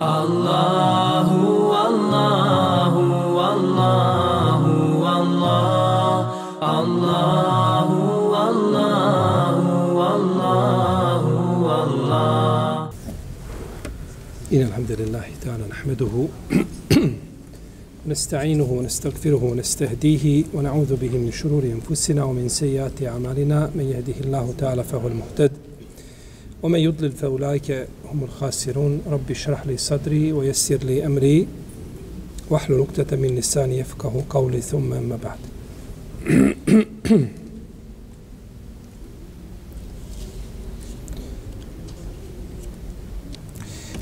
الله والله والله والله الله والله والله والله إن الحمد لله تعالى نحمده ونستعينه ونستغفره ونستهديه ونعوذ به من شرور أنفسنا ومن سيئات أعمالنا. من يهده الله تعالى فهو المهتد ومن يضلل فأولئك هم الخاسرون رب اشرح لي صدري ويسر لي أمري واحلل عقدة من لساني يفقه قولي ثم أما بعد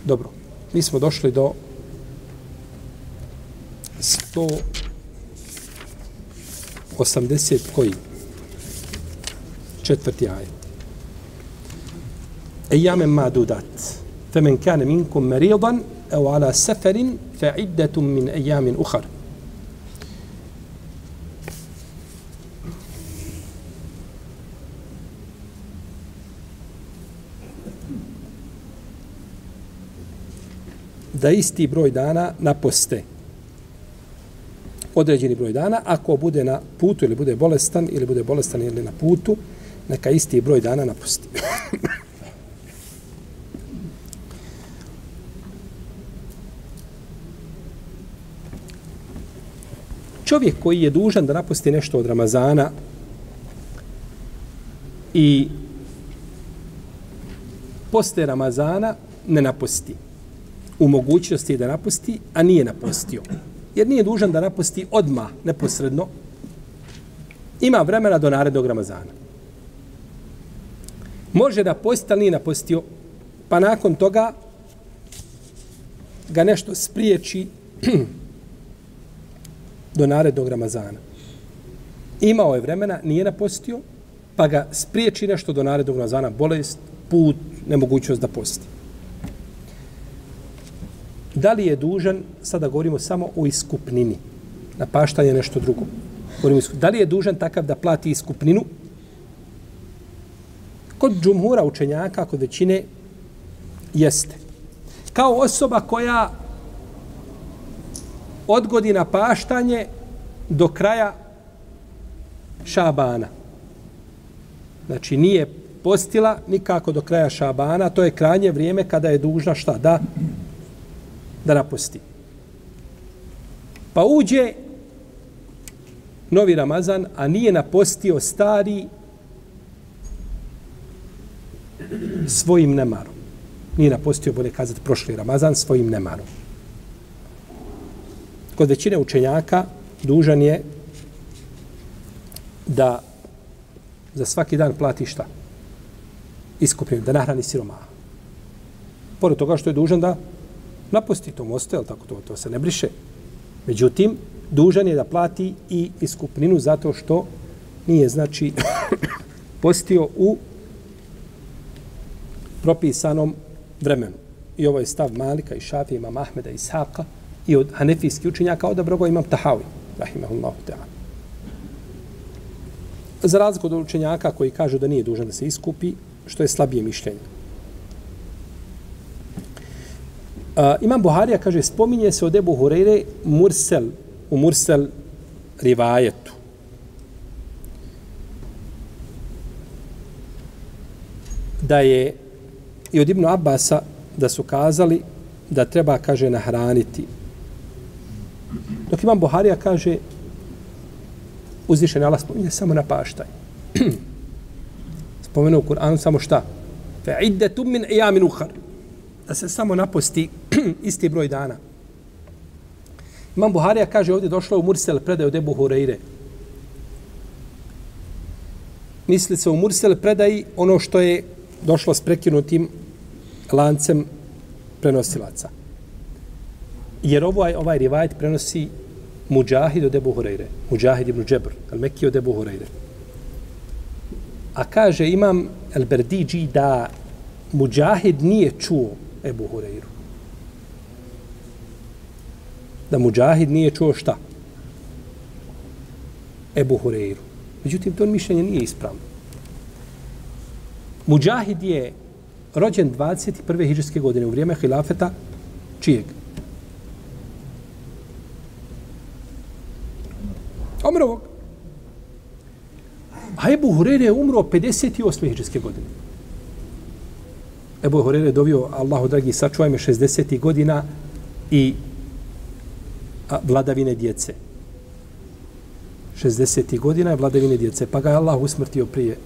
Dobro, mi smo došli do 180 koji? Četvrti ajet. ejame madudat. Femen kane minkum meridan, evo ala seferin, fe iddetum min ejamin uhar. da isti broj dana naposte. Određeni broj dana, ako bude na putu ili bude bolestan ili bude bolestan ili na putu, neka isti broj dana napusti. čovjek koji je dužan da napusti nešto od Ramazana i posle Ramazana ne napusti. U mogućnosti da napusti, a nije napustio. Jer nije dužan da napusti odma neposredno. Ima vremena do narednog Ramazana. Može da posti, ali nije napustio. Pa nakon toga ga nešto spriječi do narednog Ramazana. Imao je vremena, nije napostio, pa ga spriječi nešto do narednog Ramazana, bolest, put, nemogućnost da posti. Da li je dužan, sada govorimo samo o iskupnini, napaštanje nešto drugo. Govorimo, da li je dužan takav da plati iskupninu? Kod džumhura učenjaka, kod većine, jeste. Kao osoba koja odgodi na paštanje do kraja šabana. Znači nije postila nikako do kraja šabana, to je krajnje vrijeme kada je dužna šta? Da, da naposti. Pa uđe novi Ramazan, a nije napostio stari svojim nemarom. Nije napostio, bolje kazati, prošli Ramazan svojim nemarom kod većine učenjaka dužan je da za svaki dan plati šta? Iskupim, da nahrani siromaha. Pored toga što je dužan da napusti to mosto, jel tako to, to se ne briše. Međutim, dužan je da plati i iskupninu zato što nije, znači, postio u propisanom vremenu. I ovo je stav Malika i Šafija, imam Mahmeda i Saka, i od hanefijskih učenjaka odabro ga imam Tahawi, rahimahullahu ta'ala. Za razliku od učenjaka koji kažu da nije dužan da se iskupi, što je slabije mišljenje. Uh, imam Buharija kaže, spominje se od Ebu Hureyre Mursel, u Mursel rivajetu. Da je i od Ibnu Abasa da su kazali da treba, kaže, nahraniti Dok imam Buharija kaže uzvišen Allah spominje samo na paštaj. Spomenu u Kur'anu samo šta? Fe iddetum min ijamin uhar. Da se samo naposti isti broj dana. Imam Buharija kaže ovdje došlo u Mursel predaj od Ebu Hureyre. Misli se u Mursel predaj ono što je došlo s prekinutim lancem prenosilaca. Jer ovaj, ovaj rivajet prenosi Mujahid od Ebu Hureyre. Mujahid ibn Džebr, al Mekki od Ebu Hureyre. A kaže imam El Berdiđi da Mujahid nije čuo Ebu Hureyru. Da Mujahid nije čuo šta? Ebu Hureyru. Međutim, to mišljenje nije ispravno. Mujahid je rođen 21. hiđarske godine u vrijeme hilafeta Čijeg? Omerovog. A Ebu Hurere je umro 58. hiđarske godine. Ebu Hurere je dovio, Allahu dragi, sačuvaj me 60. godina i a, vladavine djece. 60. godina je vladavine djece, pa ga je Allah usmrtio prije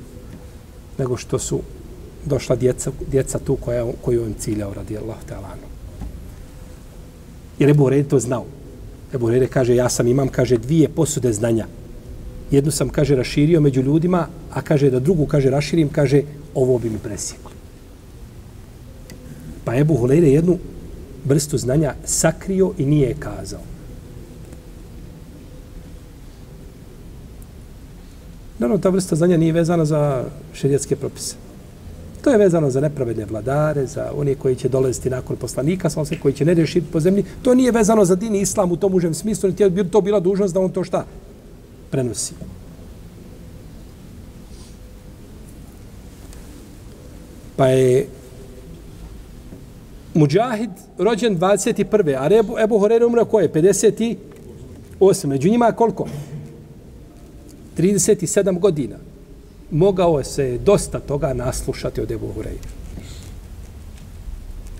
nego što su došla djeca, djeca tu koja, koju on ciljao radi Allah te. Jer Ebu Hurere to znao. Ebu Rere kaže, ja sam imam, kaže, dvije posude znanja. Jednu sam, kaže, raširio među ljudima, a kaže da drugu, kaže, raširim, kaže, ovo bi mi presjeklo. Pa Ebu Hurere jednu vrstu znanja sakrio i nije je kazao. Naravno, ta vrsta znanja nije vezana za šerijetske propise. To je vezano za nepravedne vladare, za one koji će dolaziti nakon poslanika, sa koji će ne rešiti po zemlji. To nije vezano za din i islam u tom užem smislu, niti je to bila dužnost da on to šta prenosi. Pa je Mujahid rođen 21. A Ebu, Ebu Horeire umro koje? 58. Među njima koliko? 37 godina. Mogao se dosta toga naslušati od Ebu Hureyre.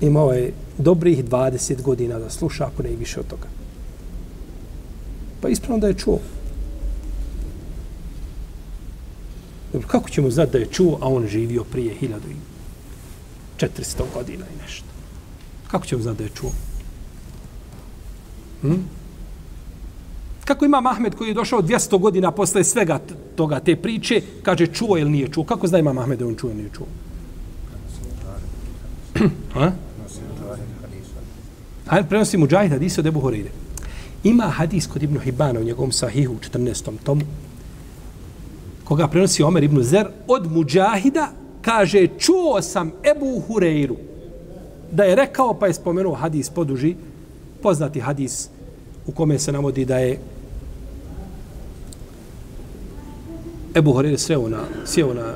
Imao je dobrih 20 godina da sluša, ako ne i više od toga. Pa ispravno da je čuo. Dobro, kako ćemo znati da je čuo, a on živio prije 1400 godina i nešto? Kako ćemo znati da je čuo? Hm? Kako ima Mahmed koji je došao 200 godina posle svega toga, te priče, kaže čuo ili nije čuo? Kako zna ima Mahmed da on čuo ili nije čuo? Ha? Ajde, prenosi mu džahid hadisa od Ebu Horeire. Ima hadis kod Ibnu Hibana u njegovom sahihu u 14. tomu, koga prenosi Omer ibn Zer, od Mujahida kaže, čuo sam Ebu Hureiru, da je rekao, pa je spomenuo hadis poduži, poznati hadis u kome se navodi da je Ebu Horeire sreo na, sjeo na,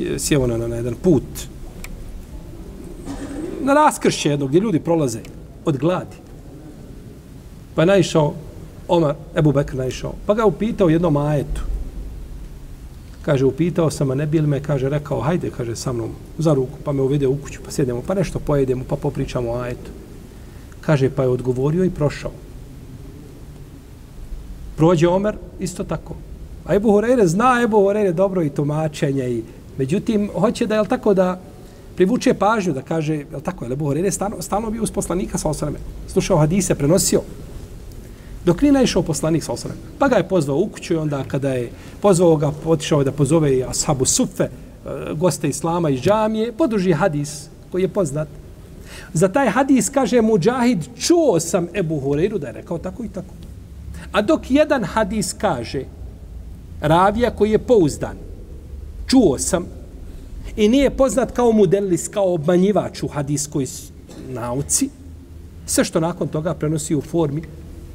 eh, sjeo na, na jedan put, na raskršće jednog gdje ljudi prolaze od gladi. Pa je naišao, Omar, Ebu Bekr naišao, pa ga upitao jednom ajetu, Kaže, upitao sam, a ne bil me, kaže, rekao, hajde, kaže, sa mnom za ruku, pa me uvede u kuću, pa sjedemo, pa nešto pojedemo, pa popričamo o ajetu. Kaže, pa je odgovorio i prošao. Prođe Omer, isto tako. A Ebu Horeire zna Ebu Horeire dobro i tumačenje i međutim, hoće da, je tako, da privuče pažnju, da kaže, je tako, je Ebu Horeire stalno, stalno bio uz poslanika sa osreme. Slušao hadise, prenosio. Dok nije naišao poslanik sa osreme. Pa ga je pozvao u kuću i onda kada je pozvao ga, otišao da pozove i ashabu sufe, eh, goste islama iz džamije, podruži hadis koji je poznat. Za taj hadis kaže Mujahid, čuo sam Ebu Horeiru da je rekao tako i tako. A dok jedan hadis kaže, ravija koji je pouzdan, čuo sam, i nije poznat kao mudelis, kao obmanjivač u hadiskoj nauci, sve što nakon toga prenosi u formi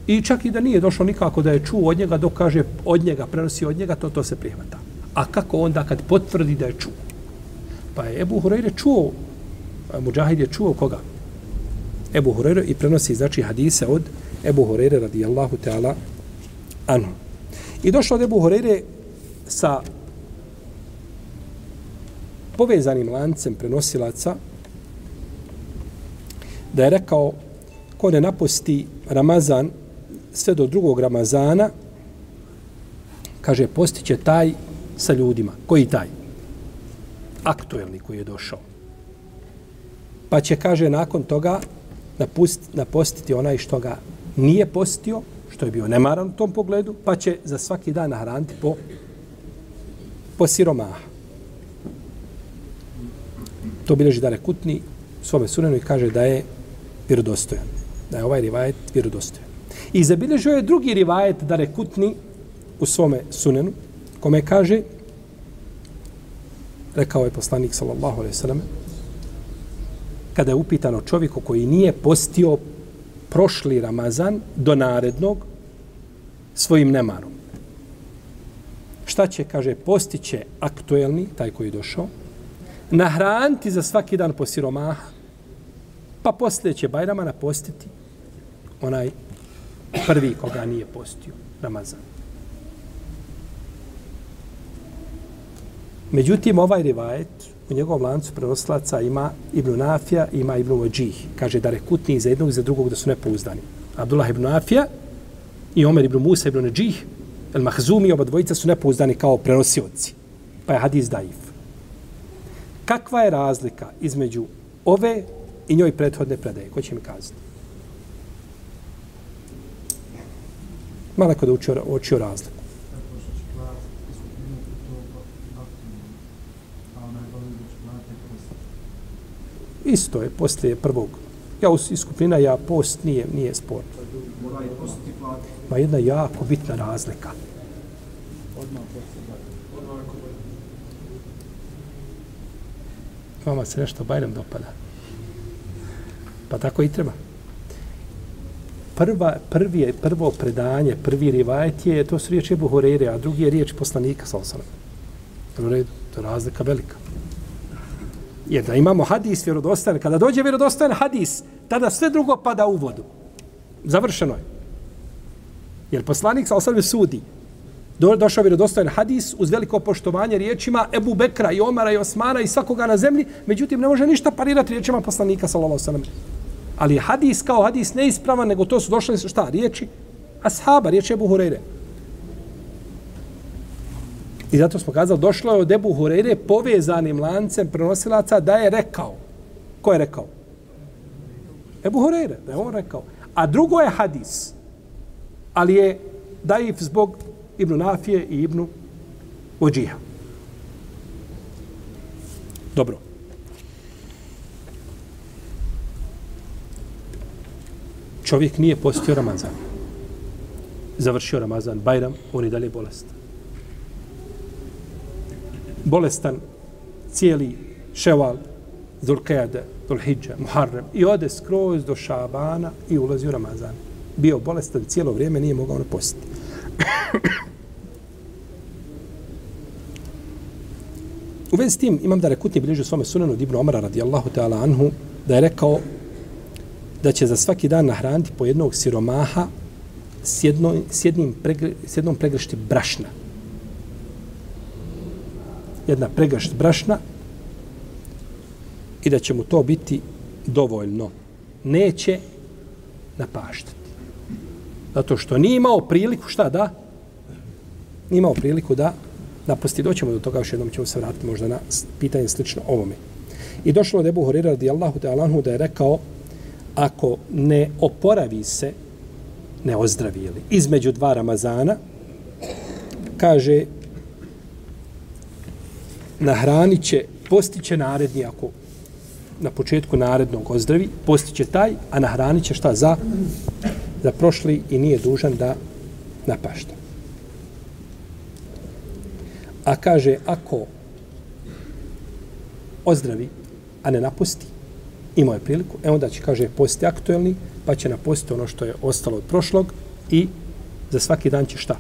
I čak i da nije došlo nikako da je čuo od njega, dok kaže od njega, prenosi od njega, to to se prihvata. A kako onda kad potvrdi da je čuo? Pa je Ebu Hureyre čuo, Mujahid je čuo koga? Ebu Hureyre i prenosi znači hadise od Ebu Hureyre radijallahu ta'ala anhu. I došlo od Ebu Horeire sa povezanim lancem prenosilaca da je rekao ko ne naposti Ramazan sve do drugog Ramazana, kaže, postiće taj sa ljudima. Koji taj? Aktuelni koji je došao. Pa će, kaže, nakon toga napust, napostiti onaj što ga nije postio, što je bio nemaran u tom pogledu, pa će za svaki dan nahraniti po, po siromaha. To bileži Dare Kutni u svome sunenu i kaže da je vjerodostojan. Da je ovaj rivajet vjerodostojan. I zabilježio je drugi rivajet da rekutni u svome sunenu, kome kaže, rekao je poslanik sallallahu alaihi sallam, kada je upitano čovjeku koji nije postio prošli Ramazan do narednog svojim nemarom. Šta će, kaže, postiće aktuelni, taj koji je došao, nahraniti za svaki dan po siromaha Pa poslije će Bajrama napostiti onaj prvi koga nije postio, Ramazan. Međutim, ovaj rivajet u njegovom lancu prenoslaca ima Ibn Nafija, ima Ibn Vajih. Kaže da rekutni za jednog i za drugog da su nepouzdani. Abdullah ibn Nafija i Omer ibn Musa ibn Vajih, El Mahzumi, oba dvojica su nepouzdani kao prenosioci. Pa je hadis daif. Kakva je razlika između ove i njoj prethodne predaje? Ko će mi kazati? Malo da učio, učio razliku. Isto je, poslije prvog. Ja u iskupina, ja post nije, nije spor. Pa jedna jako bitna razlika. Vama se nešto bajnem dopada. Pa tako i treba. Prva, prvi prvo predanje, prvi rivajet je, to su riječi Ebu Horeire, a drugi je riječ poslanika, sa osam. U redu, to je razlika velika. Jer da imamo hadis vjerodostan, kada dođe vjerodostan hadis, tada sve drugo pada u vodu. Završeno je. Jer poslanik sa osam sudi. Do, došao vjerodostojan hadis uz veliko poštovanje riječima Ebu Bekra i Omara i Osmana i svakoga na zemlji, međutim ne može ništa parirati riječima poslanika sallallahu alejhi Ali hadis kao hadis neispravan, nego to su došle šta? Riječi ashaba, riječi Ebu Hureyre. I zato smo kazali, došlo je od Ebu Hureyre povezanim lancem prenosilaca da je rekao. Ko je rekao? Ebu Hureyre, da je on rekao. A drugo je hadis, ali je daif zbog Ibnu Nafije i Ibnu Ođiha. Dobro. Čovjek nije postio Ramazan. Završio Ramazan, Bajram, on je dalje bolestan. Bolestan cijeli ševal, Zulkejade, Zulhidža, Muharrem i ode skroz do Šabana i ulazi u Ramazan. Bio bolestan cijelo vrijeme, nije mogao napostiti. U vezi s tim imam da rekutni bližu svome sunanu Ibn Omara radijallahu ta'ala anhu da je rekao da će za svaki dan nahraniti po jednog siromaha s, jedno, s, jednim pregre, s jednom pregršti brašna. Jedna pregršt brašna i da će mu to biti dovoljno. Neće napaštati. Zato što nije imao priliku šta da? Nije imao priliku da napusti. Doćemo do toga, još jednom ćemo se vratiti možda na pitanje slično ovome. I došlo od Ebu Horira radijallahu ta'alanhu da je rekao ako ne oporavi se, ne ozdravi ili između dva Ramazana, kaže nahranit će, postiće naredni ako na početku narednog ozdravi, postiće taj, a nahranit će šta za za prošli i nije dužan da napašta. A kaže, ako ozdravi, a ne napusti, imao je priliku, e onda će, kaže, posti aktuelni, pa će napustiti ono što je ostalo od prošlog i za svaki dan će šta?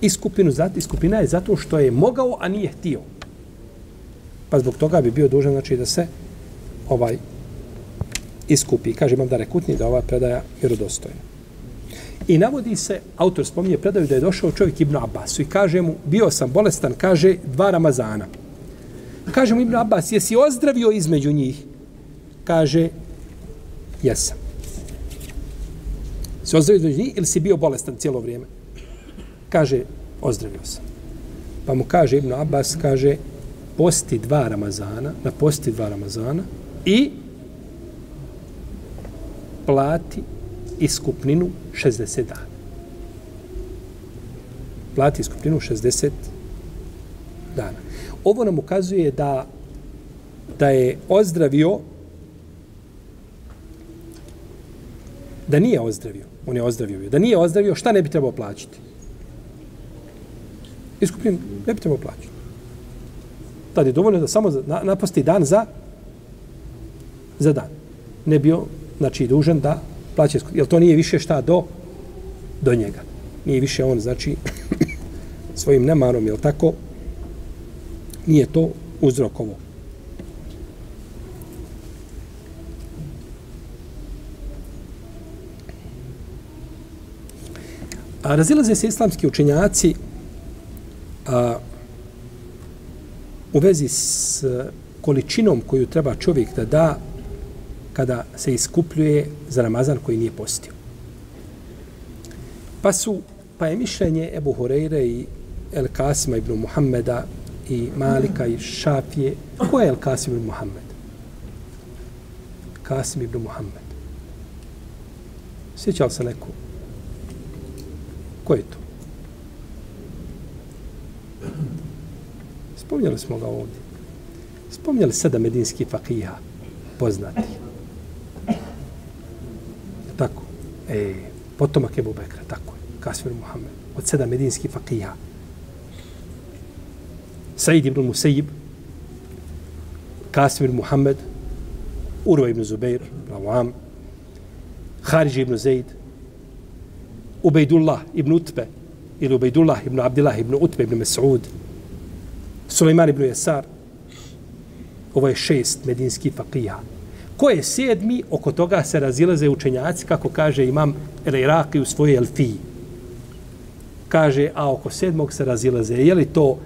Iskupinu, iskupina je zato što je mogao, a nije htio. Pa zbog toga bi bio dužan, znači, da se ovaj iskupi. Kaže imam Dare Kutni da ova predaja vjerodostojna. I navodi se, autor spominje predaju da je došao čovjek Ibn Abbasu i kaže mu, bio sam bolestan, kaže, dva Ramazana. Kaže mu Ibn Abbas, jesi ozdravio između njih? Kaže, jesam. Si ozdravio između njih ili si bio bolestan cijelo vrijeme? Kaže, ozdravio sam. Pa mu kaže Ibn Abbas, kaže, posti dva Ramazana, na posti dva Ramazana i plati iskupninu 60 dana. Plati iskupninu 60 dana. Ovo nam ukazuje da da je ozdravio da nije ozdravio. On je ozdravio. Da nije ozdravio, šta ne bi trebao plaćati? Iskupninu ne bi trebao plaćati. Tad je dovoljno da samo naposti dan za za dan. Ne bio znači dužan da plaća skuplju. Jer to nije više šta do, do njega. Nije više on, znači, svojim nemarom, jel tako? Nije to uzrokovo. A razilaze se islamski učenjaci a, u vezi s količinom koju treba čovjek da da kada se iskupljuje za Ramazan koji nije postio. Pa su, pa je mišljenje Ebu Horeire i El Kasima ibn Muhammeda i Malika i Šafije. Ko je El Kasim ibn Muhammed? Kasim ibn Muhammed. Sjeća se neko? Ko je to? Spomnjali smo ga ovdje. Spomnjali sedam medinskih fakija poznati. Tako. E, potomak Ebu Bekra, tako je. Kasmir Muhammed. Od sedam medinskih fakija. Said ibn Musayyib, Kasmir Muhammed, Urva ibn Zubair, Rawam, Kharij ibn Zaid, Ubejdullah ibn Utbe, ili Ubejdullah ibn Abdillah ibn Utbe ibn Mas'ud, Suleiman ibn Jesar, ovo je šest medinskih fakija. Ko je sedmi, oko toga se razilaze učenjaci, kako kaže imam El Iraki u svojoj Elfiji. Kaže, a oko sedmog se razilaze. Je li to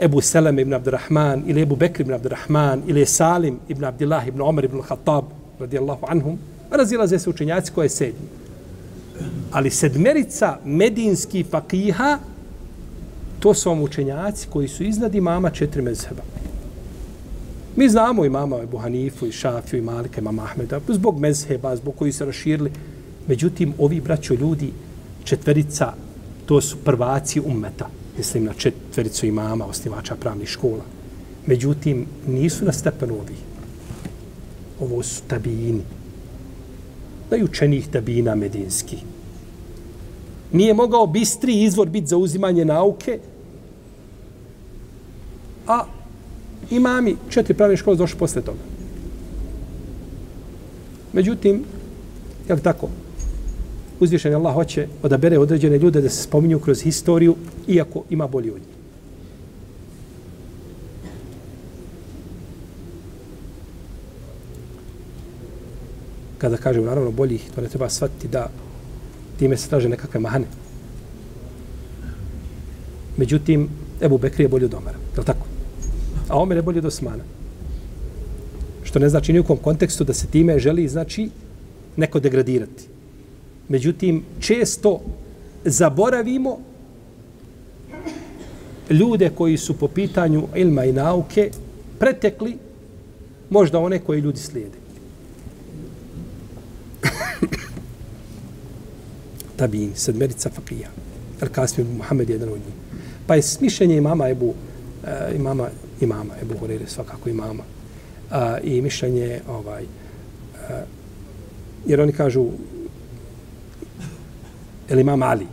Ebu Selem ibn Abdurrahman, ili Ebu Bekr ibn Abdurrahman, ili je Salim ibn Abdillah ibn Omer ibn Khattab, radijallahu anhum, razilaze se učenjaci ko je sedmi. Ali sedmerica medinski fakiha, to su vam učenjaci koji su iznad imama četiri mezheba. Mi znamo imama Ebu Hanifu i Šafiju i Malika i mama Ahmeda, zbog mezheba, zbog koji se raširili. Međutim, ovi braćo ljudi, četverica, to su prvaci ummeta. Mislim na četvericu imama, osnivača pravnih škola. Međutim, nisu na stepenu ovi. Ovo su tabini. Najučenijih tabina medinski. Nije mogao bistri izvor biti za uzimanje nauke, a imami četiri pravne škole došli posle toga. Međutim, je li tako? Uzvišen Allah hoće odabere određene ljude da se spominju kroz historiju, iako ima bolji od njih. Kada kažemo, naravno, boljih, to ne treba shvatiti da time se traže nekakve mahane. Međutim, Ebu Bekri je bolji od Omara. Je li tako? A Omer je bolji od Osmana. Što ne znači nijekom kontekstu da se time želi, znači, neko degradirati. Međutim, često zaboravimo ljude koji su po pitanju ilma i nauke pretekli možda one koje ljudi slijede. Tabin, sedmerica fakija. Al-Kasmi Muhammed je jedan od njih. Pa je smišljenje imama Ebu, uh, imama, imama Ebu Horeire, svakako imama. Uh, I mišljenje, ovaj, a, jer oni kažu, el imam Ali,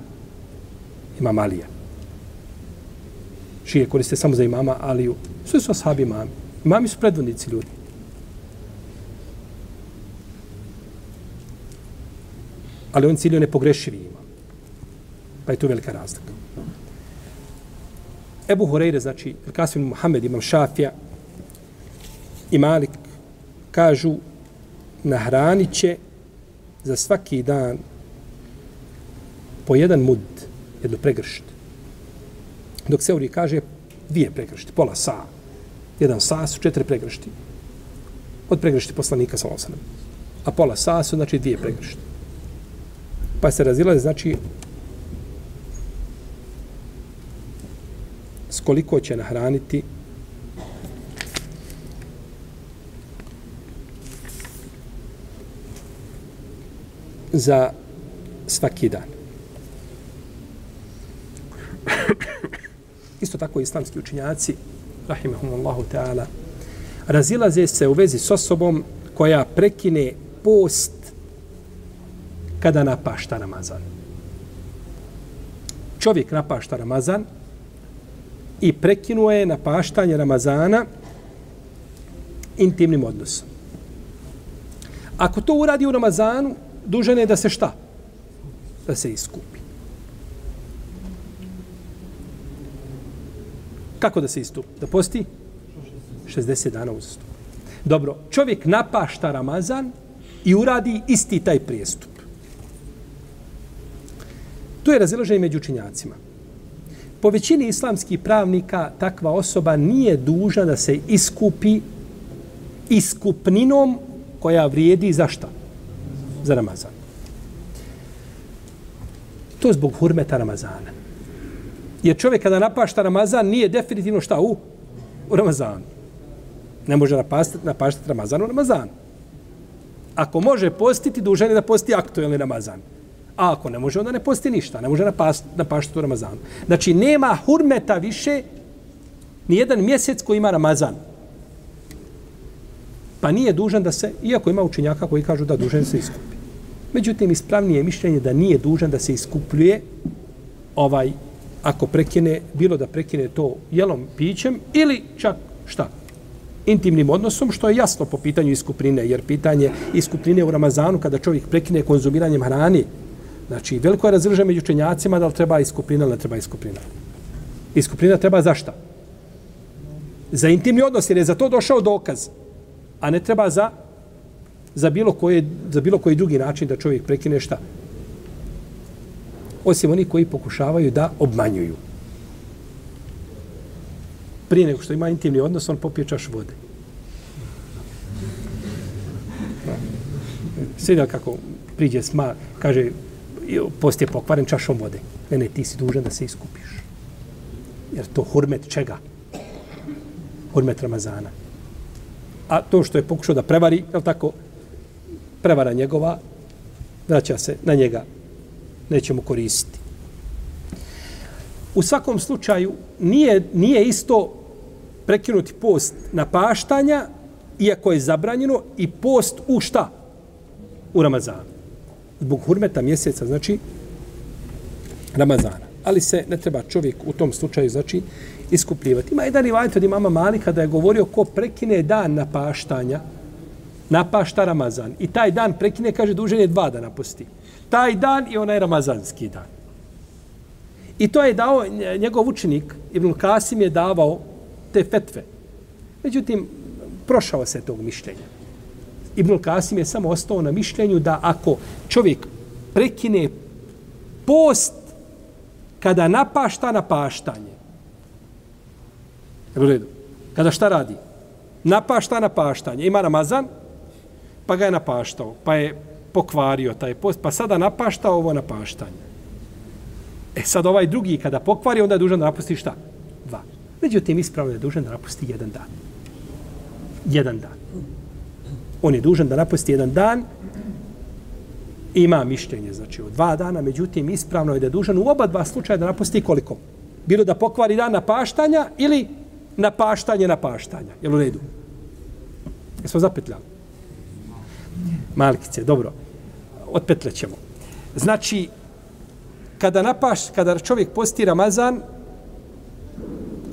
imam Alija. Šije koriste samo za imama Aliju. Sve su ashabi imami. Imami su predvodnici ljudi. Ali on cilio nepogrešivi ima. Pa je tu velika razlika. Ebu Hureyre, znači, Kasim Muhammed, imam Šafija i Malik, kažu, nahranit će za svaki dan po jedan mud, jednu pregršt. Dok se kaže dvije pregršti, pola sa. Jedan sa su četiri pregršti. Od pregršti poslanika sa osanem. A pola sa su, znači, dvije pregršti. Pa se razilaze, znači, s koliko će nahraniti za svaki dan. Isto tako islamski učinjaci, rahimahumullahu ta'ala, razilaze se u vezi s osobom koja prekine post kada napašta Ramazan. Čovjek napašta Ramazan, i prekinuo je napaštanje Ramazana intimnim odnosom. Ako to uradi u Ramazanu, dužan je da se šta? Da se iskupi. Kako da se istupi? Da posti? 60 dana uzastup. Dobro, čovjek napašta Ramazan i uradi isti taj prijestup. To je razilaženje među učinjacima. Po većini islamskih pravnika takva osoba nije dužna da se iskupi iskupninom koja vrijedi za šta? Za Ramazan. To je zbog hurmeta Ramazana. Jer čovjek kada napašta Ramazan nije definitivno šta u, u Ramazanu. Ne može napaštati, napaštati Ramazan u Ramazanu. Ako može postiti, dužan je da posti aktuelni Ramazan. A ako ne može, onda ne posti ništa. Ne može napaštati, napaštati u Ramazanu. Znači, nema hurmeta više ni jedan mjesec koji ima Ramazan. Pa nije dužan da se, iako ima učenjaka koji kažu da dužan se iskupi. Međutim, ispravnije mišljenje da nije dužan da se iskupljuje ovaj, ako prekine, bilo da prekine to jelom, pićem ili čak šta? Intimnim odnosom, što je jasno po pitanju iskupline, jer pitanje iskupline u Ramazanu, kada čovjek prekine konzumiranjem hrani, znači veliko je razrže među učenjacima da li treba iskuplina ili ne treba iskuplina. Iskuplina treba za šta? Za intimni odnos, jer je za to došao dokaz a ne treba za za bilo, koje, za bilo koji drugi način da čovjek prekine šta. Osim oni koji pokušavaju da obmanjuju. Prije nego što ima intimni odnos, on popije čaš vode. Sve kako priđe sma, kaže, post je pokvaren čašom vode. Ne, ne, ti si dužan da se iskupiš. Jer to hurmet čega? Hurmet Ramazana a to što je pokušao da prevari, je tako, prevara njegova, vraća se na njega, Nećemo koristiti. U svakom slučaju, nije, nije isto prekinuti post na paštanja, iako je zabranjeno, i post u šta? U Ramazanu. Zbog hurmeta mjeseca, znači, Ramazana. Ali se ne treba čovjek u tom slučaju, znači, iskupljivati. Ima jedan rivajet od imama Malika da je govorio ko prekine dan napaštanja, napašta Ramazan. I taj dan prekine, kaže, dužen je dva dana posti. Taj dan i onaj ramazanski dan. I to je dao njegov učenik, Ibn Kasim je davao te fetve. Međutim, prošao se tog mišljenja. Ibn Kasim je samo ostao na mišljenju da ako čovjek prekine post kada napašta napaštanje, U redu. Kada šta radi? Napašta napaštanje. Ima Ramazan, pa ga je napaštao, pa je pokvario taj post, pa sada napašta ovo napaštanje. E sad ovaj drugi kada pokvari, onda je dužan da napusti šta? Dva. Međutim, ispravno je dužan da napusti jedan dan. Jedan dan. On je dužan da napusti jedan dan, ima mišljenje, znači, od dva dana, međutim, ispravno je da je dužan u oba dva slučaja da napusti koliko? Bilo da pokvari dan napaštanja ili napaštanje napaštanja. Jel u redu? Jesmo zapetljali? Malkice, dobro. Otpetlećemo. Znači, kada napaš, kada čovjek posti Ramazan,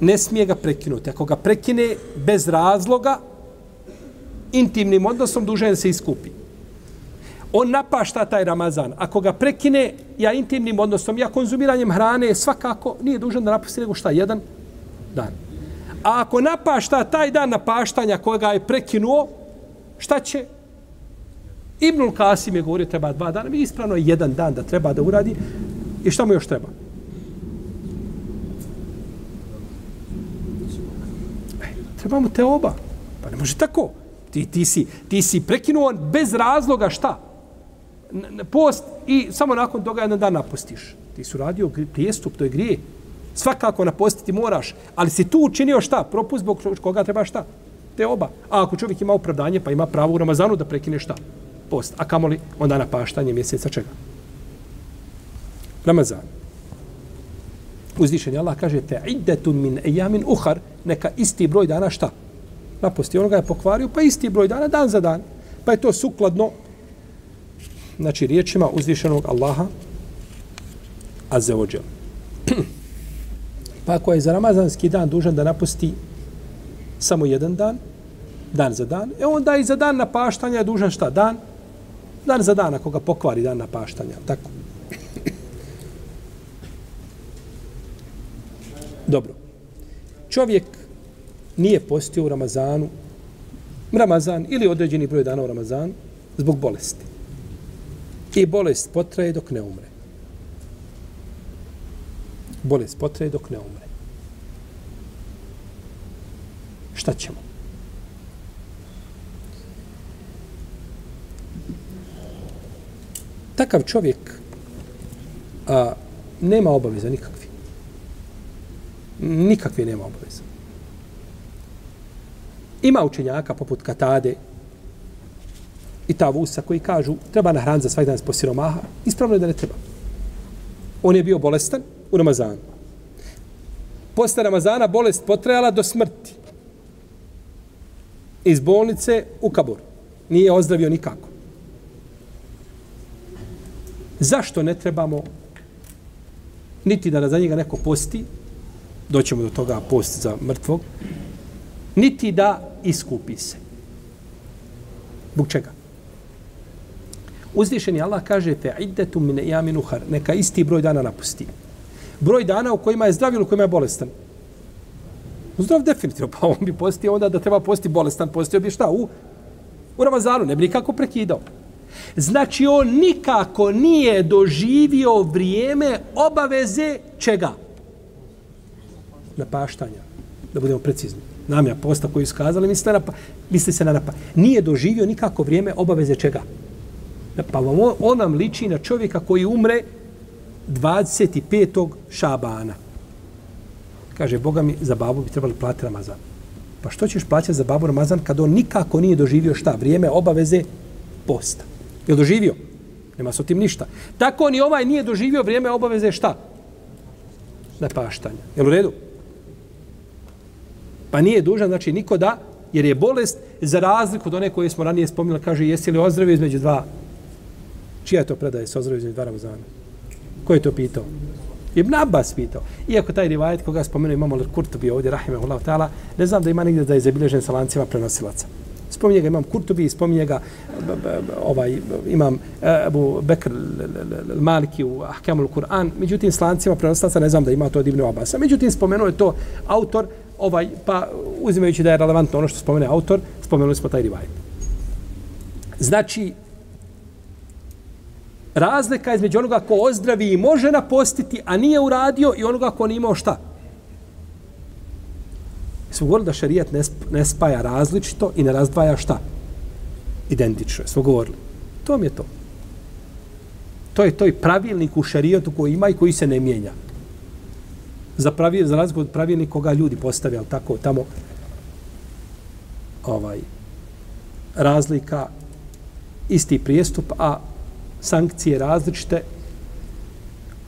ne smije ga prekinuti. Ako ga prekine bez razloga, intimnim odnosom dužan se iskupi. On napašta taj Ramazan. Ako ga prekine, ja intimnim odnosom, ja konzumiranjem hrane, svakako nije dužan da napusti nego šta, jedan dan. A ako napašta taj dan napaštanja koga je prekinuo, šta će? Ibnul Kasim je govorio treba dva dana, mi ispravno je jedan dan da treba da uradi. I šta mu još treba? E, treba mu te oba. Pa ne može tako. Ti, ti, si, ti si prekinuo bez razloga šta? Post i samo nakon toga jedan dan napustiš. Ti su radio prijestup, to je grije svakako napostiti moraš, ali si tu učinio šta? Propust zbog koga treba šta? Te oba. A ako čovjek ima opravdanje, pa ima pravo u Ramazanu da prekine šta? Post. A kamoli onda na paštanje mjeseca čega? Ramazan. Uzvišen je Allah kaže te iddetun min ejamin uhar, neka isti broj dana šta? Napustio, On ga je pokvario, pa isti broj dana, dan za dan. Pa je to sukladno znači riječima uzvišenog Allaha Azzeođel. Pa ako je za ramazanski dan dužan da napusti samo jedan dan, dan za dan, e onda i za dan napaštanja je dužan šta? Dan? Dan za dan, ako ga pokvari dan napaštanja. Tako. Dobro. Čovjek nije postio u Ramazanu, Ramazan ili određeni broj dana u Ramazanu zbog bolesti. I bolest potraje dok ne umre. Bolest potraje dok ne umre. Šta ćemo? Takav čovjek a, nema obaveza nikakvi. Nikakve nema obaveza. Ima učenjaka poput Katade i Tavusa koji kažu treba na hran za svaki dan po siromaha. Ispravno je da ne treba. On je bio bolestan u Ramazanu. Posle Ramazana bolest potrajala do smrti. Iz bolnice u kabur. Nije ozdravio nikako. Zašto ne trebamo niti da za njega neko posti, doćemo do toga post za mrtvog, niti da iskupi se. Bog čega? Uzvišeni Allah kaže fe iddatu min jaminu har, neka isti broj dana napusti. Broj dana u kojima je zdrav ili u kojima je bolestan. Zdrav definitivno, pa on bi postio onda da treba posti bolestan, postio bi šta? U, u Ramazanu, ne bi nikako prekidao. Znači on nikako nije doživio vrijeme obaveze čega? Napaštanja. Da budemo precizni. Namja posta koju iskazali, misli, na, misli se na napa. Nije doživio nikako vrijeme obaveze čega? Pa on, on nam liči na čovjeka koji umre 25. šabana. Kaže, Boga mi, za babu bi trebali platiti Ramazan. Pa što ćeš plaćati za babu Ramazan kad on nikako nije doživio šta? Vrijeme obaveze posta. Je doživio? Nema s tim ništa. Tako ni ovaj nije doživio vrijeme obaveze šta? Nepaštanja. Je u redu? Pa nije dužan, znači niko da, jer je bolest za razliku od one koje smo ranije spominjali, kaže, jesi li ozdravio između dva? Čija je to predaje se ozdravio između dva Ramazana? Ko je to pitao? Ibn Abbas pitao. Iako taj rivajet koga spomenu imamo Kurtubi ovdje, rahimahullahu ta'ala, ne znam da ima nigdje da je zabilježen sa lancima prenosilaca. Spominje ga imam Kurtubi, spominje ga ovaj, imam e, Abu Bekr Maliki u Ahkamul Kur'an, međutim s lancima prenosilaca ne znam da ima to od Ibn Abbasa. Međutim, spomenuo je to autor, ovaj, pa uzimajući da je relevantno ono što spomene autor, spomenuli smo taj rivajet. Znači, razlika između onoga ko ozdravi i može napostiti, a nije uradio, i onoga ko nije imao šta. Smo govorili da šarijat ne, ne spaja različito i ne razdvaja šta? Identično. Smo govorili. To mi je to. To je to i pravilnik u šarijatu koji ima i koji se ne mijenja. Za, pravil, za razliku od pravilnika koga ljudi postavljaju tako tamo ovaj razlika isti prijestup, a sankcije različite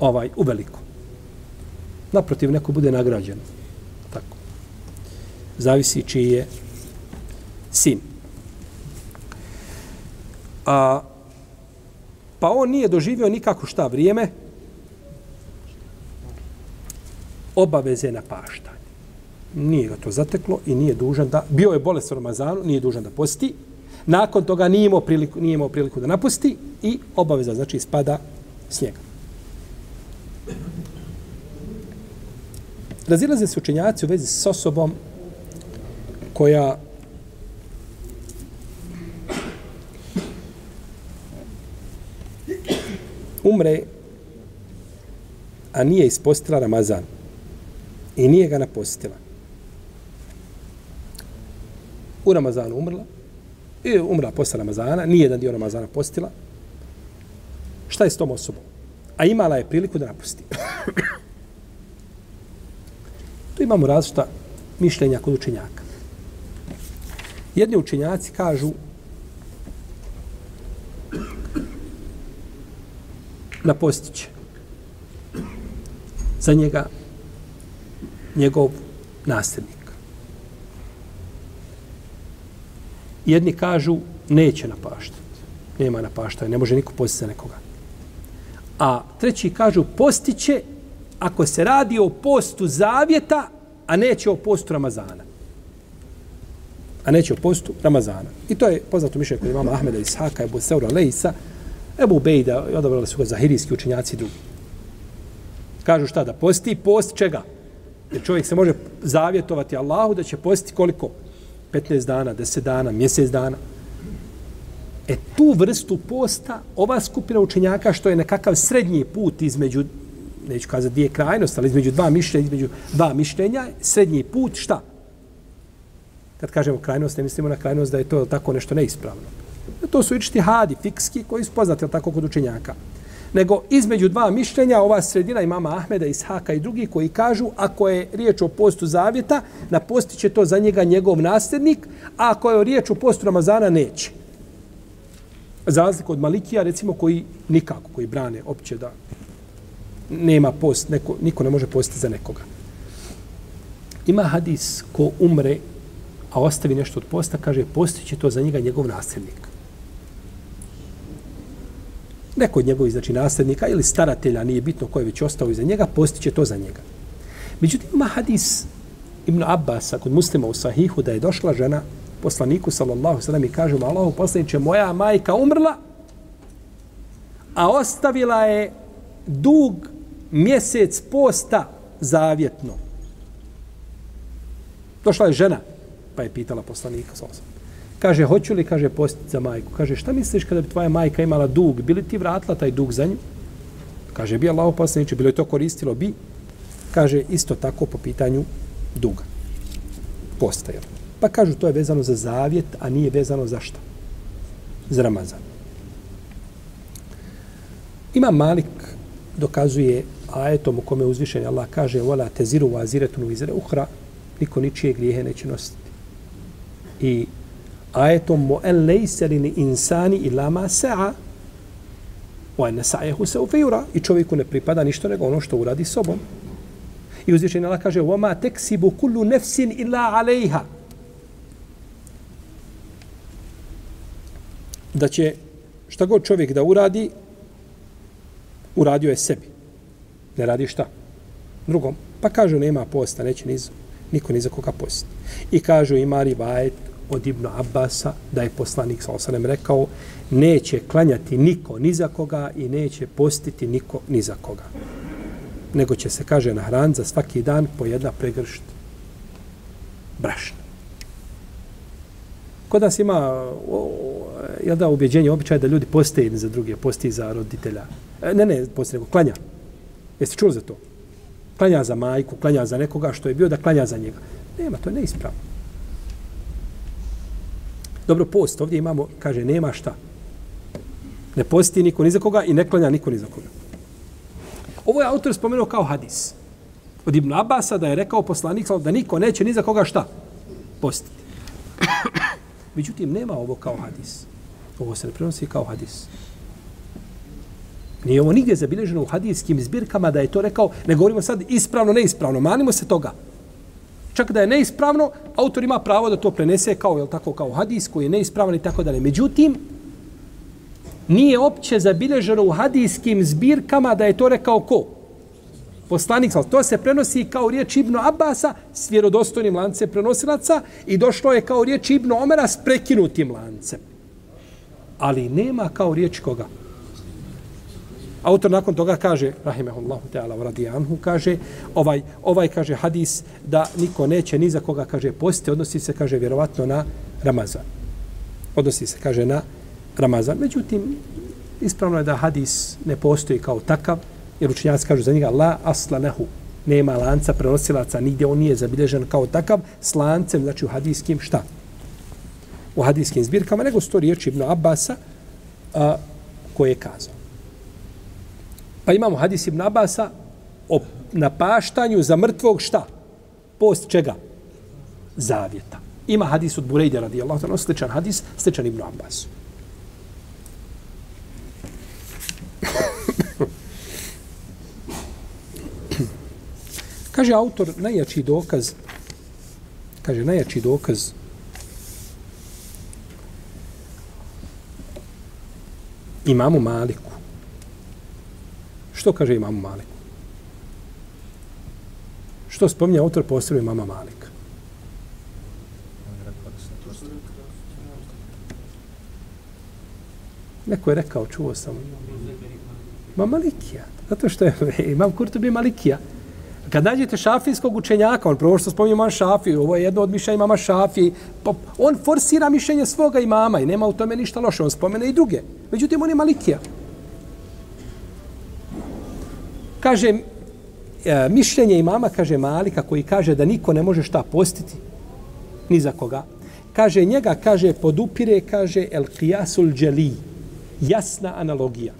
ovaj u veliko. Naprotiv, neko bude nagrađen. Tako. Zavisi čiji je sin. A, pa on nije doživio nikako šta vrijeme obaveze na paštanje. Nije ga to zateklo i nije dužan da... Bio je bolest u Ramazanu, nije dužan da posti, nakon toga nije imao priliku, nije imao priliku da napusti i obaveza, znači, spada s njega. Razilaze se učenjaci u vezi s osobom koja umre, a nije ispostila Ramazan i nije ga napostila. U Ramazanu umrla, I umrla posle Ramazana, nije jedan dio Ramazana postila. Šta je s tom osobom? A imala je priliku da napusti. tu imamo različita mišljenja kod učenjaka. Jedni učenjaci kažu na postiće za njega njegov nasljednik. Jedni kažu neće napaštati. Nema napaštaja, ne može niko postiti za nekoga. A treći kažu postiće ako se radi o postu zavjeta, a neće o postu Ramazana. A neće o postu Ramazana. I to je poznato mišljenje kod imama Ahmeda Ishaka, Ebu Seura Leisa, Ebu Bejda, odabrali su ga zahirijski učenjaci drugi. Kažu šta da posti? Post čega? Jer čovjek se može zavjetovati Allahu da će postiti koliko? 15 dana, 10 dana, mjesec dana. E tu vrstu posta, ova skupina učenjaka što je nekakav srednji put između neću kazati dvije krajnosti, ali između dva mišljenja, između dva mišljenja, srednji put, šta? Kad kažemo krajnost, ne mislimo na krajnost da je to tako nešto neispravno. To su ičti hadi, fikski, koji su poznati, tako, kod učenjaka. Nego između dva mišljenja, ova sredina imama Ahmeda, Ishaka i drugi, koji kažu, ako je riječ o postu zavjeta, na posti će to za njega njegov nasljednik, a ako je riječ o postu Ramazana, neće. Za razliku od Malikija, recimo, koji nikako, koji brane opće da nema post, neko, niko ne može postiti za nekoga. Ima hadis ko umre, a ostavi nešto od posta, kaže, postiće to za njega njegov nasljednik. Neko od njegovih, znači, nasljednika ili staratelja, nije bitno ko je već ostao iza njega, postiće to za njega. Međutim, ima hadis Ibn Abbasa kod muslima u Sahihu da je došla žena poslaniku sallallahu sallam i kaže mu Allahu poslaniće, moja majka umrla a ostavila je dug mjesec posta zavjetno. Došla je žena pa je pitala poslanika sallallahu Kaže, hoću li, kaže, postiti za majku? Kaže, šta misliš kada bi tvoja majka imala dug? Bili ti vratila taj dug za nju? Kaže, bi Allah poslaniče, bilo je to koristilo? Bi. Kaže, isto tako po pitanju duga. Postaje. Pa kažu, to je vezano za zavjet, a nije vezano za šta? Za Ramazan. Ima Malik dokazuje ajetom u kome uzvišen Allah kaže vola teziru vaziretunu vizere uhra niko ničije grijehe neće nositi. I ajetom mu en lejse li ni insani ila ma sa'a wa ene sa'jehu se ufejura i čovjeku ne pripada ništa nego ono što uradi sobom. I uzvišen Allah kaže وَمَا تَكْسِبُ كُلُّ نَفْسٍ إِلَّا عَلَيْهَا da će šta god čovjek da uradi, uradio je sebi. Ne radi šta? Drugom. Pa kažu nema posta, neće niz, niko ni za koga postiti. I kažu ima rivajet od Ibn Abbasa da je poslanik sa osanem rekao neće klanjati niko ni za koga i neće postiti niko ni za koga. Nego će se, kaže, na hran za svaki dan po jedna pregršt brašna. Kod nas ima je da ubjeđenje, običaj da ljudi poste jedni za druge, posti za roditelja. E, ne, ne, posti nego klanja. Jeste čuli za to? Klanja za majku, klanja za nekoga što je bio da klanja za njega. Nema, to je neispravno. Dobro, post, ovdje imamo, kaže, nema šta. Ne posti niko ni za koga i ne klanja niko ni za koga. Ovo je autor spomenuo kao hadis. Od Ibn Abasa da je rekao poslanik da niko neće ni za koga šta postiti. Međutim, nema ovo kao hadis. Ovo se ne prenosi kao hadis. Nije ovo nigdje zabilježeno u hadijskim zbirkama da je to rekao, ne govorimo sad ispravno, neispravno, manimo se toga. Čak da je neispravno, autor ima pravo da to prenese kao, je tako, kao hadis koji je neispravan i tako dalje. Međutim, nije opće zabilježeno u hadijskim zbirkama da je to rekao ko? poslanik, to se prenosi kao riječ Ibn Abasa s vjerodostojnim lancem prenosilaca i došlo je kao riječ Ibn Omera s prekinutim lancem. Ali nema kao riječ koga? Autor nakon toga kaže, rahimehullahu ta'ala radijanhu, kaže, ovaj, ovaj kaže hadis da niko neće ni za koga, kaže, poste, odnosi se, kaže, vjerovatno na Ramazan. Odnosi se, kaže, na Ramazan. Međutim, ispravno je da hadis ne postoji kao takav, jer učinjaci kažu za njega la aslanehu, nema lanca prenosilaca, nigdje on nije zabilježen kao takav, s lancem, znači u hadijskim šta? U hadijskim zbirkama, nego sto riječi Ibn Abasa a, koje je kazao. Pa imamo hadis Ibn Abasa o napaštanju za mrtvog šta? Post čega? Zavjeta. Ima hadis od Burejde radijallahu ta'ala, sličan hadis, sličan Ibn Abbasu. Kaže autor, najjači dokaz, kaže najjači dokaz imamu Maliku. Što kaže imamu Malik? Što spominje autor posebno imama Malika? Neko je rekao, čuo sam. Ma Malikija. Zato što je imam Kurtubi Malikija. Kad nađete šafijskog učenjaka, on prvo što spominje imam šafiju, ovo je jedno od mišljenja imama šafiji, on forsira mišljenje svoga imama i nema u tome ništa loše, on spomene i druge. Međutim, on je malikija. Kaže, e, mišljenje imama, kaže Malika, koji kaže da niko ne može šta postiti, ni za koga. Kaže njega, kaže, podupire, kaže, el qiyasul dželi, jasna analogija.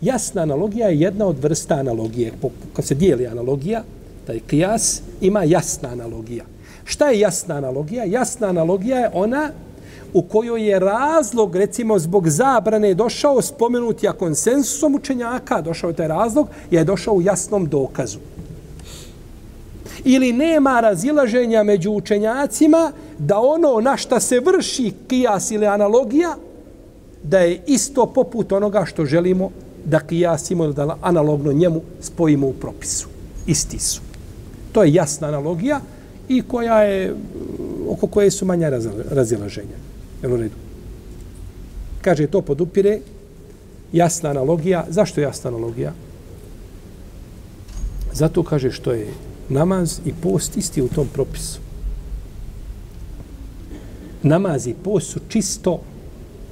Jasna analogija je jedna od vrsta analogije. Kad se dijeli analogija, taj qiyas ima jasna analogija. Šta je jasna analogija? Jasna analogija je ona u kojoj je razlog, recimo, zbog zabrane došao spomenuti, a konsensusom učenjaka došao je taj razlog, je došao u jasnom dokazu. Ili nema razilaženja među učenjacima da ono na šta se vrši kijas ili analogija, da je isto poput onoga što želimo da kijasimo, da analogno njemu spojimo u propisu. Isti su. To je jasna analogija i koja je, oko koje su manja razilaženja. Jel u redu? Kaže, to podupire jasna analogija. Zašto je jasna analogija? Zato kaže što je namaz i post isti u tom propisu. Namaz i post su čisto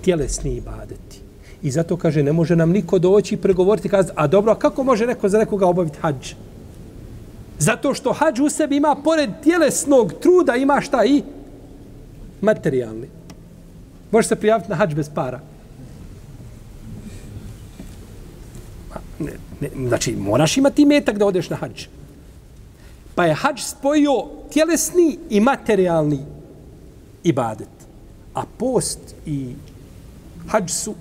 tjelesni ibadeti. I zato kaže, ne može nam niko doći i pregovoriti kazati, a dobro, a kako može neko za nekoga obaviti hađ? Zato što hađ u sebi ima, pored tjelesnog truda, ima šta i materijalni. Može se prijaviti na hađ bez para. Ne, ne, znači, moraš imati metak da odeš na hađ. Pa je hađ spojio tjelesni i materijalni ibadet. A post i hađ su,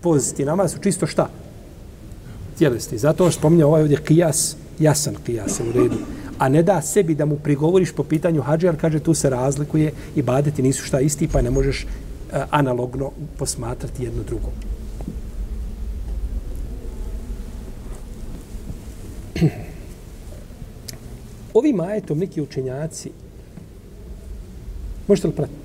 post i namaz su čisto šta? Tjelesni. Zato spominja ovaj ovdje kijas, jasan kijas u redu. A ne da sebi da mu prigovoriš po pitanju hađa, jer kaže tu se razlikuje i badeti nisu šta isti, pa ne možeš E, analogno posmatrati jedno drugo. Ovi majetom neki učenjaci možete li pratiti?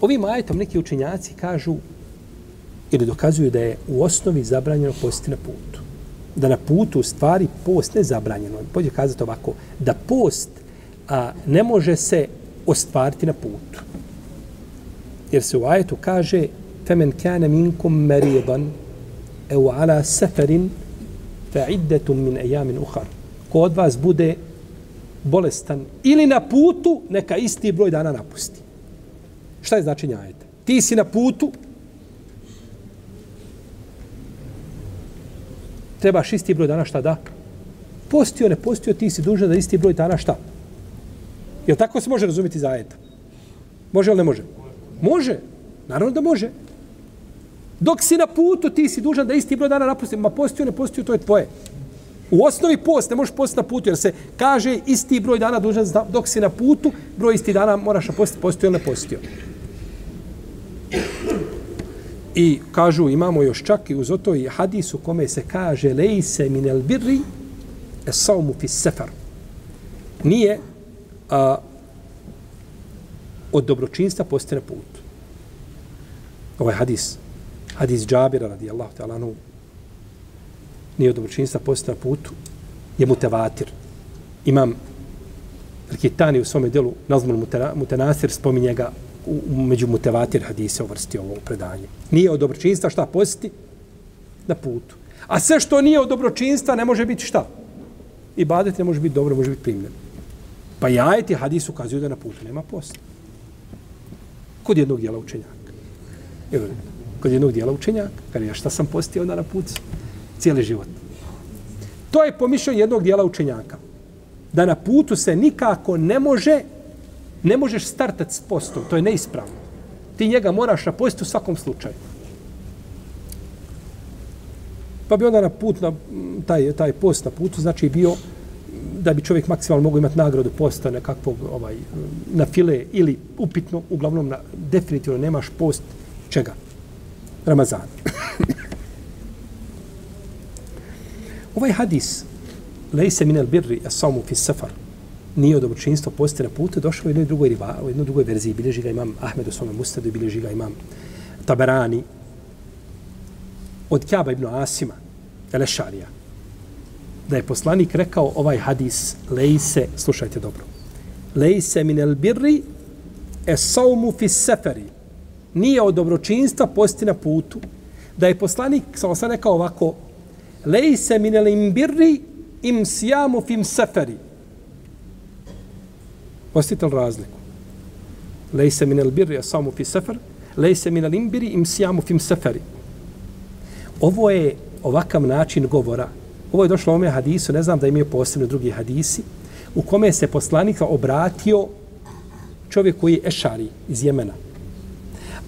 Ovi majetom neki učenjaci kažu ili dokazuju da je u osnovi zabranjeno postiti na putu da na putu stvari post ne zabranjeno. Pođe kazati ovako, da post a, ne može se ostvariti na putu. Jer se u ajetu kaže فَمَنْ كَانَ مِنْكُمْ مَرِيضًا اَوْ ala سَفَرٍ fa مِنْ min ejamin. Ko od vas bude bolestan ili na putu, neka isti broj dana napusti. Šta je značenje ajeta? Ti si na putu, trebaš isti broj dana šta da? Postio, ne postio, ti si dužan da isti broj dana šta? Jel tako se može razumjeti zajeta? Može ili ne može? Može. Naravno da može. Dok si na putu, ti si dužan da isti broj dana napusti. Ma postio, ne postio, to je tvoje. U osnovi post, ne možeš post na putu, jer se kaže isti broj dana dužan, dok si na putu, broj isti dana moraš na postiti, postio ili ne postio. I kažu, imamo još čak i uz oto i hadisu kome se kaže lejse minel birri es saumu fi sefer. Nije a, od dobročinstva posti na put. Ovaj hadis, hadis Džabira radijallahu ta'ala anu, nije od dobročinstva posti na putu, je mutevatir. Imam Rikitani u svome delu Nazmul Mutenasir spominje ga u, među mutevatir hadise uvrsti ovo predanje. Nije od dobročinstva šta posti? Na putu. A sve što nije od dobročinstva ne može biti šta? I badet ne može biti dobro, može biti primljeno. Pa jajeti hadis ukazuju da na putu nema posta. Kod jednog dijela učenjaka. Evo, kod jednog dijela učenjaka. Kada ja šta sam postio onda na putu? Cijeli život. To je pomišljeno jednog dijela učenjaka. Da na putu se nikako ne može ne možeš startati s postom, to je neispravno. Ti njega moraš na postu u svakom slučaju. Pa bi onda na put, na taj, taj post na putu, znači bio da bi čovjek maksimalno mogao imati nagradu posta nekakvog ovaj, na file ili upitno, uglavnom na, definitivno nemaš post čega? Ramazan. ovaj hadis lejse minel birri as-sawmu fi safar nije od dobročinstva posti na putu, došao u jednoj drugoj, riva, u jednoj drugoj verziji, bilježi ga imam Ahmed u svome mustadu, bilježi ga imam Taberani, od Kjaba ibn Asima, Elešarija, da je poslanik rekao ovaj hadis, lejse, slušajte dobro, lejse min el birri e saumu fi seferi, nije od dobročinstva posti na putu, da je poslanik, sam sam rekao ovako, lejse min el imbirri im sjamu fim seferi. Postite li razliku? Lejse min el birri asamu fi sefer, lejse min el imbiri im sijamu fim seferi. Ovo je ovakav način govora. Ovo je došlo u ome hadisu, ne znam da imaju posebno drugi hadisi, u kome se poslanika obratio čovjek koji je ešari iz Jemena.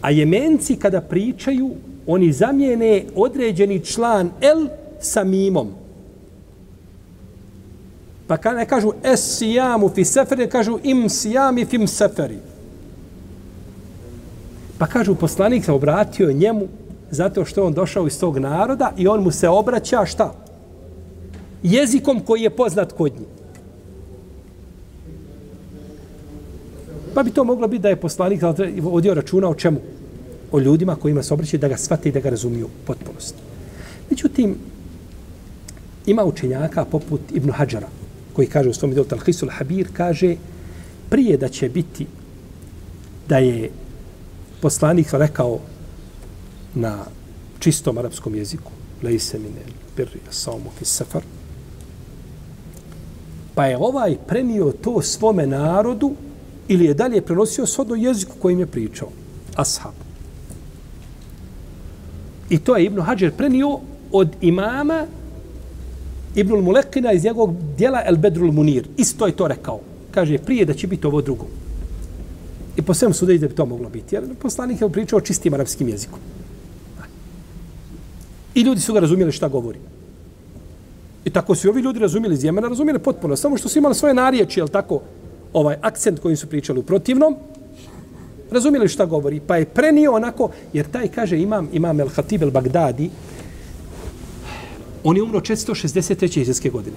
A jemenci kada pričaju, oni zamijene određeni član el sa mimom. Pa kada ne kažu es sijamu fi seferi, kažu im sijami fim seferi. Pa kažu poslanik se obratio njemu zato što on došao iz tog naroda i on mu se obraća šta? Jezikom koji je poznat kod njih. Pa bi to moglo biti da je poslanik odio računa o čemu? O ljudima kojima se obraćaju da ga shvate i da ga razumiju potpunosti. Međutim, ima učenjaka poput Ibn Hadžara, koji kaže u svom delu Talhisul Habir, kaže prije da će biti da je poslanik rekao na čistom arapskom jeziku lejse mine birri saumu fi safar pa je ovaj prenio to svome narodu ili je dalje prenosio shodno jeziku kojim je pričao. Ashab. I to je Ibn Hajar prenio od imama Ibnul Mulekina iz njegovog dijela El Bedrul Munir. Isto je to rekao. Kaže, prije da će biti ovo drugo. I po svemu sudeći da bi to moglo biti. Jer poslanik je pričao čistim arapskim jezikom. I ljudi su ga razumjeli šta govori. I tako su ovi ljudi razumjeli iz Jemena, razumjeli potpuno. Samo što su imali svoje narječi, jel tako, ovaj akcent koji su pričali u protivnom, razumjeli šta govori, pa je prenio onako, jer taj kaže imam, imam El Hatib El Bagdadi, on je umro 463. izreske godine.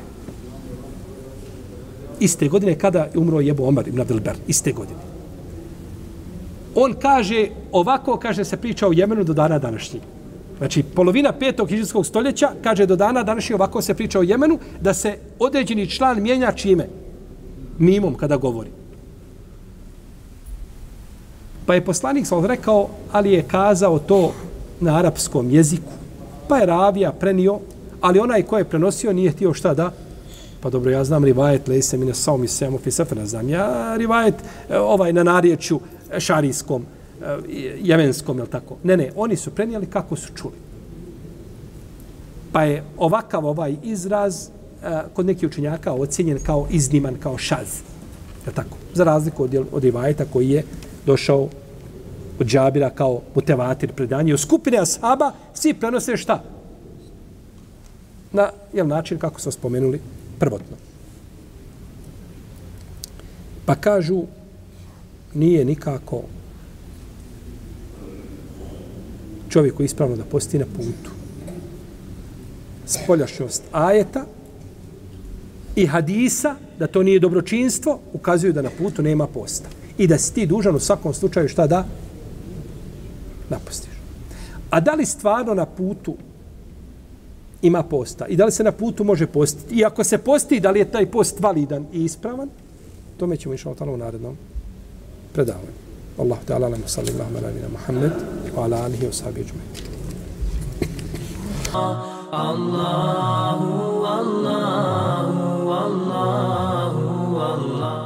Iste godine kada je umro Jebu Omar ibn Abdelber, iste godine. On kaže, ovako kaže se priča o Jemenu do dana današnjeg. Znači, polovina petog hiđarskog stoljeća, kaže do dana današnje ovako se priča o Jemenu, da se određeni član mijenja čime? mimom kada govori. Pa je poslanik sam rekao, ali je kazao to na arapskom jeziku. Pa je ravija prenio, ali onaj ko je prenosio nije htio šta da Pa dobro, ja znam rivajet, lejse mine mi ne sao mi semo fi sefer, znam. Ja rivajet e, ovaj na narječju e, šarijskom, e, jemenskom, je tako? Ne, ne, oni su prenijeli kako su čuli. Pa je ovakav ovaj izraz kod nekih učenjaka ocjenjen kao izniman, kao šaz. Je tako? Za razliku od, od rivajeta koji je došao od džabira kao mutevatir predanje. U skupine ashaba svi prenose šta? Na jel, način kako smo spomenuli prvotno. Pa kažu nije nikako čovjeku ispravno da posti na putu. Spoljašnjost ajeta i hadisa, da to nije dobročinstvo, ukazuju da na putu nema posta. I da si ti dužan u svakom slučaju šta da? Napostiš. A da li stvarno na putu ima posta? I da li se na putu može postiti? I ako se posti, da li je taj post validan i ispravan? Tome ćemo išao tamo u narednom predavanju. Allah ta'ala nam salli Allahuma ala nina Muhammed wa ala alihi wa sahbihi Allahu, Allahu, Allahu. Allahu.